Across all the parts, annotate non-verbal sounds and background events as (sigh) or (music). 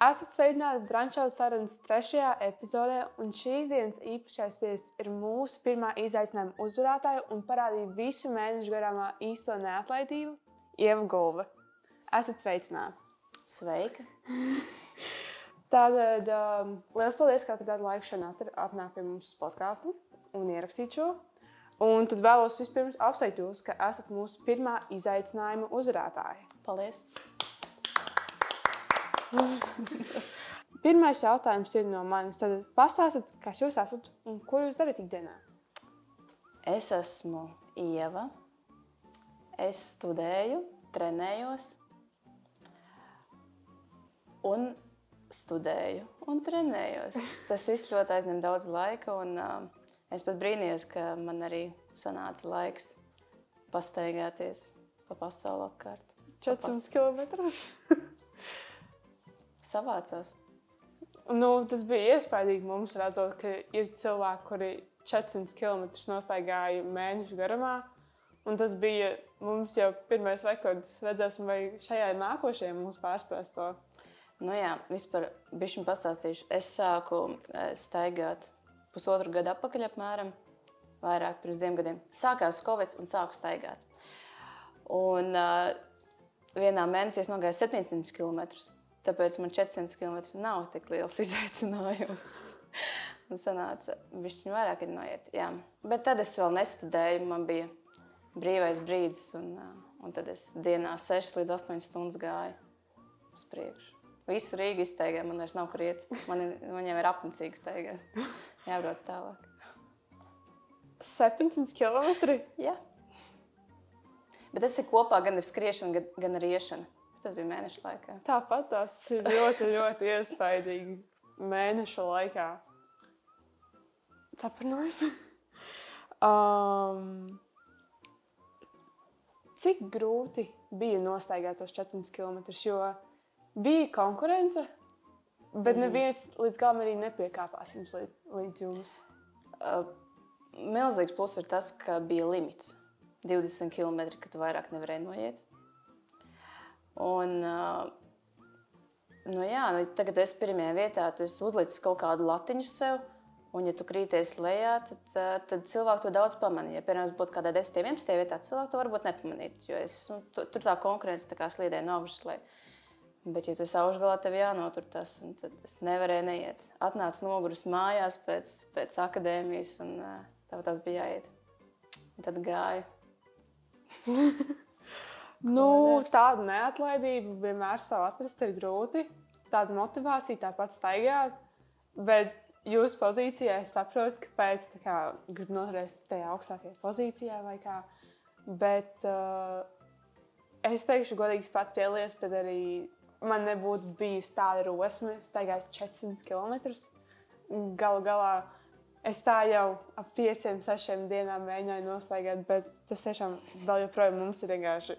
Esat sveicināti Brančāla sarunas trešajā epizodē, un šīs dienas īpašais viesis ir mūsu pirmā izaicinājuma uzvarētāja un parādīja visu mēnešu garāmā īsto neatlaidību - Ieva Gulva. Esat sveicināti! Sveika! (laughs) Tātad um, liels paldies, ka atradāt laiku šodien atnākt pie mums uz podkāstu un ierakstīt šo. Un tad vēlos vispirms apsveikt jūs, ka esat mūsu pirmā izaicinājuma uzvarētāja. Paldies! (laughs) Pirmais jautājums ir no manis. Tad pastāstiet, kas jūs esat un ko jūs darat ikdienā. Es esmu Ieva. Es studēju, trenējos un studēju un trenējos. (laughs) Tas viss ļoti aizņem daudz laika. Un, uh, es pat brīnījos, ka man arī sanāca laiks pastaigāties pa pasauli apkārt. 400 km. (laughs) Savācās. Nu, tas bija iespaidīgi mums redzot, ka ir cilvēki, kuri 400 km nostaigāja mēnešu garumā. Un tas bija mums jau pirmais rekords. Redzēsim, vai šajā nākošajā mums pārspēs to. Nu jā, vispār bišķiņ pastāstīšu. Es sāku eh, staigāt pusotru gadu atpakaļ apmēram, vairāk pirms diviem gadiem. Sākās Covid un sāku staigāt. Un uh, vienā mēnesī es nogāju 700 km. Tāpēc man 400 km nav tik liels izaicinājums. un sanāca, bišķiņ vairāk ir noiet. Jā. Bet tad es vēl nestudēju, man bija brīvais brīdis. Un, un tad es dienā 6 līdz 8 stundas gāju uz priekšu. Visu Rīgu izteigā, man vairs nav kur iet. Man, man jau ir apnicīgi steigā. Jābrauc tālāk. 700 km? Jā. Bet tas ir kopā gan ar skriešanu, gan, gan ar iešanu. Tas bija mēneša laikā. Tāpat tas ir ļoti, ļoti iespaidīgi mēneša laikā. Sapratu. (laughs) um, cik grūti bija nostaigāt tos 400 km? Jo bija konkurence, bet mm. neviens līdz galam arī nepiekāpās jums līdz, līdz jums. Uh, milzīgs pluss ir tas, ka bija limits 20 km, kad vairāk nevarēja noiet. Un, nu jā, nu, tagad es pirmajā vietā, tu uzlicis kaut kādu latiņu sev. Un, ja tu krīties lejā, tad, tad cilvēki to daudz pamanīja. Ja, piemēram, būtu kādā 10, 11 vietā, cilvēki to varbūt nepamanītu. Jo es, nu, tur tā konkurence tā kā slīdēja no augšas. Lai, Bet, ja tu esi augšgalā, tev jānotur tas, un tad es nevarēju neiet. Atnācu noguris mājās pēc, pēc akadēmijas, un tā tas bija jāiet. Un tad gāju. (laughs) nu, tāda neatlaidība vienmēr savu atrast ir grūti. Tāda motivācija tāpat staigāt. Bet jūsu pozīcijā es saprotu, kāpēc gribu noturēties tajā augstākajā pozīcijā vai kā. Bet uh, es teikšu, godīgi, pat pielies, bet arī man nebūtu bijusi tāda rosme, staigāt 400 km. Galu galā es tā jau ap 5, 6 dienām mēģināju nostaigāt, bet tas tiešām vēl joprojām mums ir vienkārši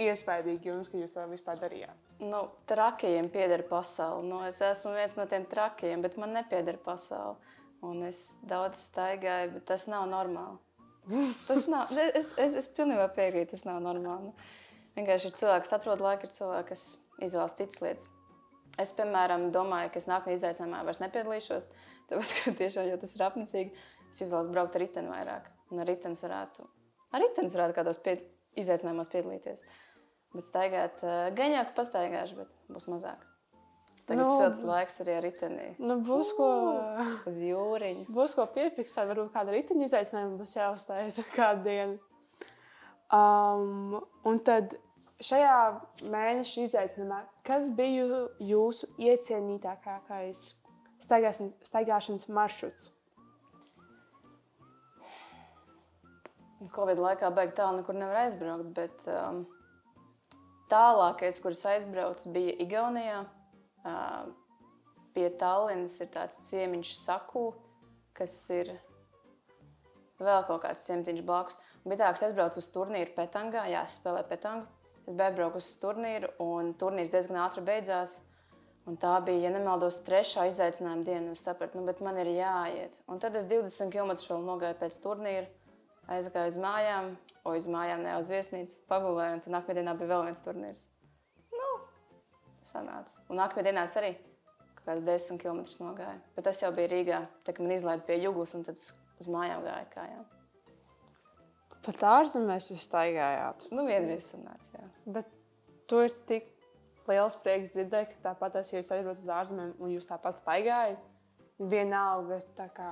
iespaidīgi, jums, ka jūs to vispār darījāt. Nu, trakajiem pieder pasaule. Nu, es esmu viens no tiem trakajiem, bet man nepieder pasaule. Un es daudz staigāju, bet tas nav normāli. Tas nav. Es, es, es pilnībā piekrītu, tas nav normāli. Vienkārši ir cilvēks, kas atrod laiku, ir cilvēki, kas izvēlas citas lietas. Es, piemēram, domāju, ka es nākamajā izaicinājumā vairs nepiedalīšos, tāpēc, ka tiešām jau tas ir apnicīgi. Es izvēlos braukt ar riteni vairāk. Un ar riteni varētu, ar riteni varētu kādos pie, izaicinājumos piedalīties. Bet staigāt, eh, gan jau pastaigāšu, bet būs mazāk. Tagad nu, silts laiks arī ar riteni. Nu, būs ko uz jūriņu. (laughs) Būs ko piefiksēt, varbūt kāda riteņa izaicinājuma būs jāuzstājas (laughs) kādu dienu. Um, un tad šajā mēneša izaicinājumā, kas bija jūsu iecienītākais staigāšanas maršruts? Covid laikā beigās tālu nekur nevar aizbraukt, bet um, tālākais, kurš aizbraucis, bija Igaunijā. Uh, pie Tallinas ir tāds ciemiņš Saku, kas ir vēl kaut kāds ciemiņš blakus. Bija tā, ka es aizbraucu uz turnīru Petangā, jā, es spēlēju Petangu. Es biju aizbraukusi uz turnīru, un turnīrs diezgan ātri beidzās. Un tā bija, ja nemaldos, trešā izaicinājuma diena. Es sapratu, nu, bet man ir jāiet. Un tad es 20 km vēl nogāju pēc turnīra, aizgāju uz mājām, o uz mājām, ne uz viesnīcu, pagulēju. Un tad nākamajā dienā bija vēl viens turnīrs. Nu, sanāca. Un nākamajā dienā es arī kaut kāds 10 km nogāju. Bet tas jau bija Rīgā. Tā kā man izlaida pie jūglas un tad uz mājām gāja kājām. Pat ārzemēs jūs staigājāt. Nu, vienreiz sanāca, jā. Bet tu ir tik liels prieks dzirdēt, ka tāpat es jūs aizbraucu uz ārzemēm un jūs tāpat staigājat. Vienalga, tā kā,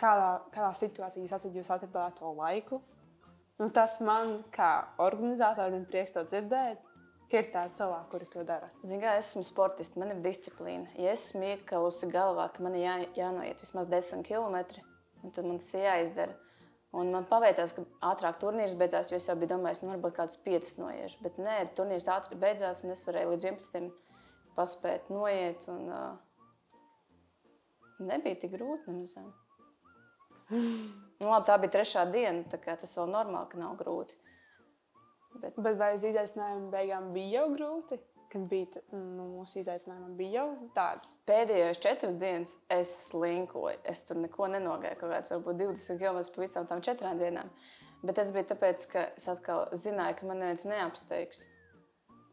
kādā, kādā situācijā jūs esat, jūs atradāt to laiku. Nu, tas man, kā organizatoram, ir prieks to dzirdēt, ir tādi cilvēki, kuri to dara. Ziniet, kā es esmu sportists, man ir disciplīna. Ja es esmu iekalusi galvā, ka man ir jā, jānoiet vismaz 10 km, tad man tas ir jāizdara. Un man paveicās, ka ātrāk turnīrs beidzās, jo es jau biju domājis, nu, varbūt kāds 5 noiešu. Bet nē, turnīrs ātri beidzās, un es varēju līdz 11. paspēt noiet. Un, uh, nebija tik grūti nemaz. Nu, labi, tā bija trešā diena, tā kā tas vēl normāli, ka nav grūti. Bet, Bet vai uz izaicinājumu beigām bija jau grūti? kad bija nu, mūsu izaicinājumam, bija jau tāds. Pēdējās četras dienas es slinkoju. Es tur neko nenogāju, kaut kāds varbūt 20 km pa visām tām četrām dienām. Bet tas bija tāpēc, ka es atkal zināju, ka man neviens neapsteigs.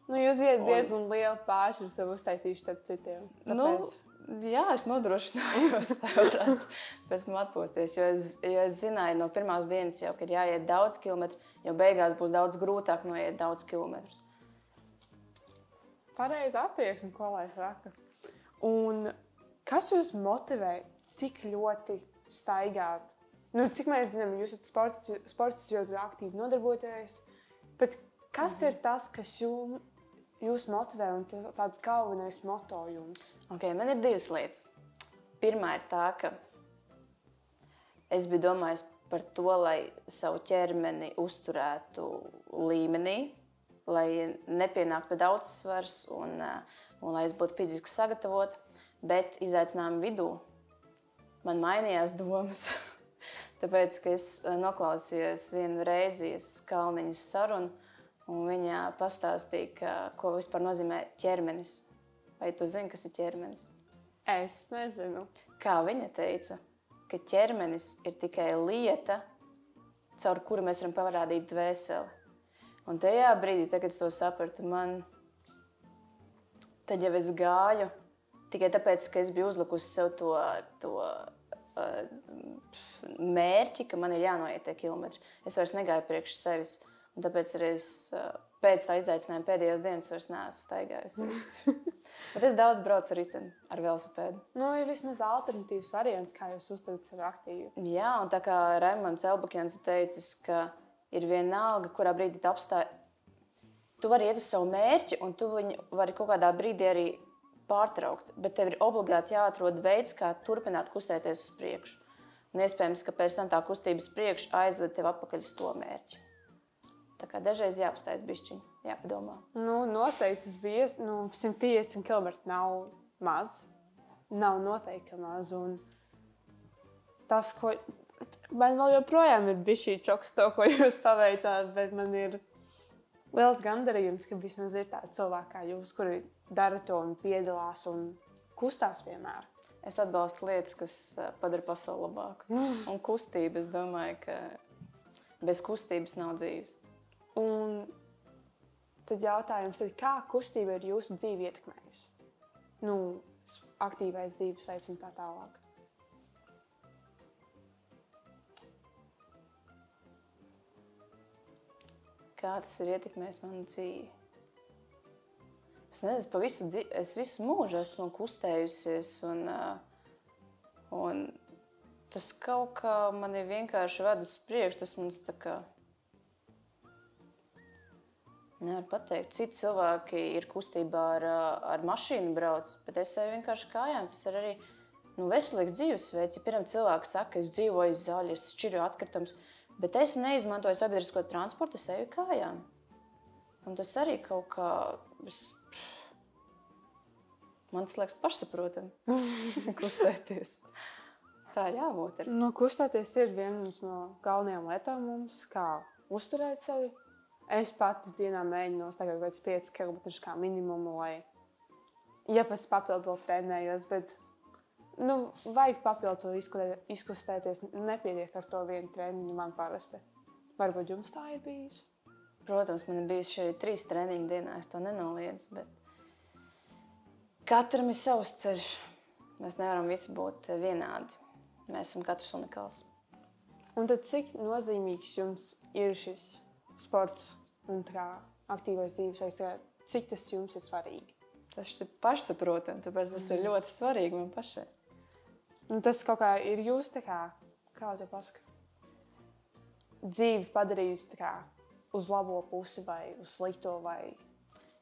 Nu, jūs bijat diezgan un... lielu pāri sev uztaisījuši starp citiem. Nu, tāpēc... Nu, jā, es nodrošinājos, lai varētu pēc tam atpūsties. Jo es, jo es zināju no pirmās dienas, jau, ka ir jāiet daudz kilometru, jo beigās būs daudz grūtāk noiet daudz kilometrus pareiza attieksme, ko lai saka. Un kas jūs motivē tik ļoti staigāt? Nu, cik mēs zinām, jūs esat sports, sports ļoti aktīvi nodarbojaties. Bet kas ir tas, kas jums, jūs motivē un tāds galvenais moto jums? Okay, man ir divas lietas. Pirmā ir tā, ka es biju domājis par to, lai savu ķermeni uzturētu līmenī, lai nepienāktu pie daudz svars un, eh, un lai es būtu fiziski sagatavota. Bet izaicinājumu vidū man mainījās domas. (laughs) Tāpēc, ka es eh, noklausījos vienu reizi Kalniņas sarunu, un viņa pastāstīja, ka, ko vispār nozīmē ķermenis. Vai tu zini, kas ir ķermenis? Es nezinu. Kā viņa teica, ka ķermenis ir tikai lieta, caur kuru mēs varam parādīt dvēseli. Un tajā brīdī, kad es to sapratu, man tad jau es gāju tikai tāpēc, ka es biju uzlikusi sev to, to uh, mērķi, ka man ir jānoiet tie kilometri. Es vairs negāju priekš sevis. Un tāpēc arī es pēc tā izaicinājuma pēdējās dienas vairs neesmu staigājis. (laughs) Bet es daudz braucu ar riteni, ar velosipēdu. Nu, ir vismaz alternatīvs variants, kā jūs uztverat sevi aktīvi. Jā, un tā kā Raimons Elbakjans teicis, ka ir vienalga, kurā brīdī tu apstāji. Tu vari iet uz savu mērķi, un tu viņu vari kaut kādā brīdī arī pārtraukt. Bet tev ir obligāti jāatrod veids, kā turpināt kustēties uz priekšu. Un iespējams, ka pēc tam tā kustības priekš aizved tevi atpakaļ uz to mērķi. Tā kā dažreiz jāapstājas bišķiņi, jāpadomā. Nu, noteikti tas bija nu, 150 km. Nav maz. Nav noteikti maz. Un tas, ko Man vēl joprojām ir bijis šī čoks, to, ko jūs paveicāt, bet man ir liels gandarījums, ka vismaz ir tādi cilvēki kā jūs, kuri dara to un piedalās un kustās vienmēr. Es atbalstu lietas, kas eh, padara pasauli labāku. Mm. Un kustība, es domāju, ka bez kustības nav dzīves. Un tad jautājums, tad kā kustība ir jūsu dzīvi ietekmējusi? Nu, aktīvais dzīvesveids un tā tālāk. kā tas ir ietekmējis manu dzīvi. Es nezinu, pa visu, dzīvi, es visu mūžu esmu kustējusies, un, un tas kaut kā man ir vienkārši ved uz priekšu. Tas mums tā kā nevar pateikt. Citi cilvēki ir kustībā ar, ar mašīnu brauc, bet es eju vienkārši kājām. Tas ir arī nu, veselīgs dzīvesveids. Ja pirmā cilvēka saka, es dzīvoju zaļi, es šķiru atkritumus. Bet es neizmantoju sabiedrisko transportu, es eju kājām. Un tas arī kaut kā. Es... Man tas liekas pašsaprotami, (laughs) kustēties. Tā ir jābūt. Ar. Nu, kustēties ir viena no galvenajām lietām mums, kā uzturēt sevi. Es pati dienā mēģinu nostaigāt kaut kādus 5 km kā minimumu, lai, ja pēc papildu vēl trenējos, bet nu, vajag papildus izkustēties. Nepietiek ar to vienu treniņu man parasti. Varbūt jums tā ir bijis? Protams, man ir bijis šeit trīs treniņu dienā, es to nenoliedzu. Bet Katram ir savs ceļš. Mēs nevaram visi būt vienādi. Mēs esam katrs unikāls. Un tad cik nozīmīgs jums ir šis sports un tā kā aktīvais dzīvesveids? Cik tas jums ir svarīgi? Tas ir pašsaprotami, tāpēc tas ir ļoti svarīgi man pašai. Nu, tas kaut kā ir jūs, kā, kā te pasaka, dzīvi padarījusi kā uz labo pusi vai uz slikto vai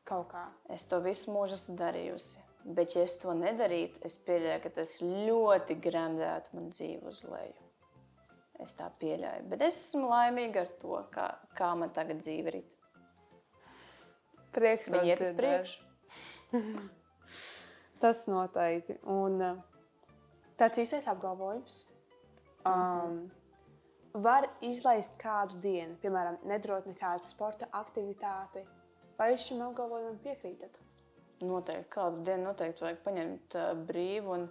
kaut kā. Es to visu mūžu esmu darījusi. Bet, ja es to nedarītu, es pieļauju, ka tas ļoti gremdētu man dzīvi uz leju. Es tā pieļauju. Bet es esmu laimīga ar to, kā, kā man tagad dzīve ir. Prieks, Viņa iet uz priekšu. (laughs) Tas noteikti. Un uh, tāds īstais apgalvojums. Um, var izlaist kādu dienu, piemēram, nedarot nekādu sporta aktivitāti, vai jūs šim apgalvojumam piekrītat? Noteikti kādu dienu noteikti vajag paņemt uh, brīvu. Un,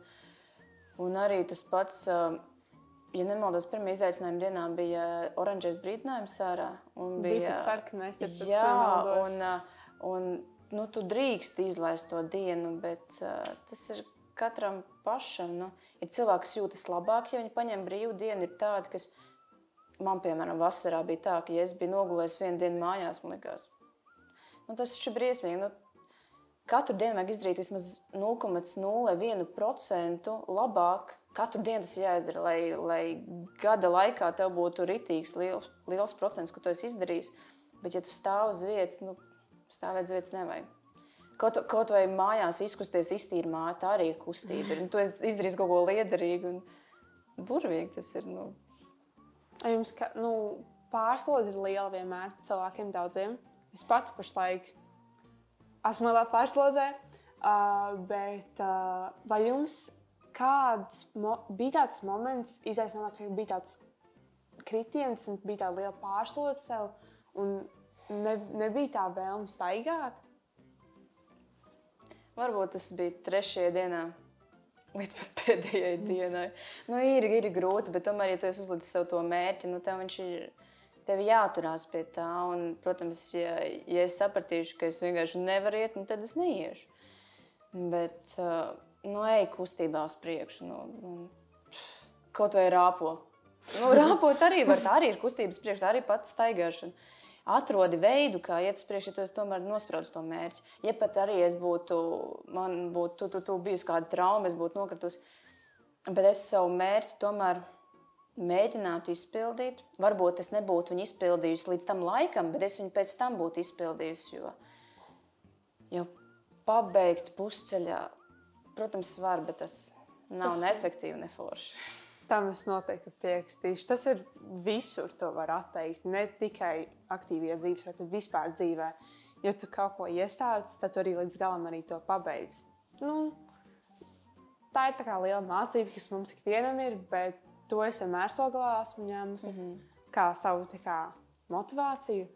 un arī tas pats, uh, ja nemaldos, pirmā izaicinājuma dienā bija oranžais brīdinājums un Bija pat sarkanais, ja Jā, nemaldos. un, uh, un nu, tu drīkst izlaist to dienu, bet uh, tas ir katram pašam. Nu, ir cilvēki, kas jūtas labāk, ja viņi paņem brīvu dienu. Ir tādi, kas man, piemēram, vasarā bija tā, ka, ja es biju nogulējis vienu dienu mājās, man liekas, nu, tas taču ir briesmīgi. Nu, Katru dienu vajag izdarīt vismaz 0,01% labāk. Katru dienu tas jāizdara, lai, lai gada laikā tev būtu rītīgs liels, liels procents, ko tu esi izdarījis. Bet, ja tu stāv uz vietas, nu, stāvēt uz vietas nevajag. Kaut, kaut vai mājās izkusties, iztīrīt māju, tā arī ir kustība. Un tu esi izdarījis kaut ko liederīgu un burvīgi tas ir. Nu. Jums ka, nu, pārslodze ir liela vienmēr cilvēkiem daudziem. Es pati pašlaik esmu lielā pārslodzē, uh, bet uh, vai jums kāds bija tāds moments, izaicinājumā, ka bija tāds kritiens un bija tāda liela pārslodze sev un ne, nebija tā vēlme staigāt? Varbūt tas bija trešajā dienā. Līdz pat pēdējai dienai. Nu, ir, ir grūti, bet tomēr, ja tu uzlicis sev to mērķi, nu, tev viņš ir tev jāturās pie tā. Un, protams, ja, ja es sapratīšu, ka es vienkārši nevaru iet, nu, tad es neiešu. Bet, uh, nu, ej kustībā uz priekšu. Nu, nu, kaut vai rāpo. Nu, (laughs) rāpot arī var, tā arī ir kustības priekšā, tā arī pats staigāšana. Atrodi veidu, kā iet uz priekšu, ja tu tomēr nospraudis to mērķi. Ja pat arī es būtu, man būtu, tu, tu, tu bijusi kāda trauma, es būtu nokritusi, bet es savu mērķi tomēr mēģinātu izpildīt. Varbūt es nebūtu viņu izpildījusi līdz tam laikam, bet es viņu pēc tam būtu izpildījusi. Jo, jo pabeigt pusceļā, protams, var, bet tas nav Tas- neefektīvi, ne forši. Tam es noteikti piekritīšu. Tas ir visur, to var atteikt. Ne tikai aktīvajā dzīvē, bet vispār dzīvē. Ja tu kaut ko iesāc, tad tu arī līdz galam arī to pabeidz. Nu, tā ir tā kā liela mācība, kas mums ikvienam ir, bet to es vienmēr savā galvā esmu ņēmusi mm -hmm. kā savu kā, motivāciju.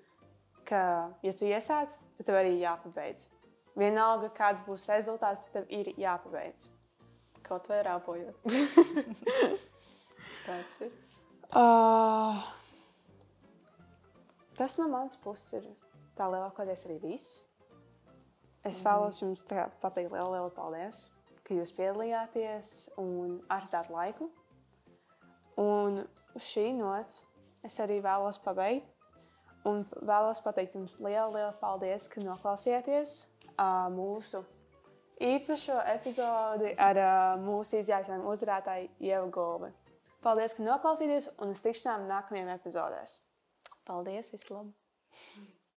Ka, ja tu iesāc, tad tev arī jāpabeidz. Vienalga, kāds būs rezultāts, tev ir jāpabeidz. Kaut vai rāpojot. (laughs) Tāds ir. Uh, tas no manas puses ir tā lielākoties arī viss. Es mm. vēlos jums pateikt lielu, lielu paldies, ka jūs piedalījāties un atradāt laiku. Un uz šī nots es arī vēlos pabeigt. Un vēlos pateikt jums lielu, lielu paldies, ka noklausījāties uh, mūsu īpašo epizodi ar uh, mūsu izjāsmēm uzvarētāju Ievu Golvi. Paldies, ka noklausījāties un uz tikšanām nākamajām epizodēs. Paldies, vislabāk!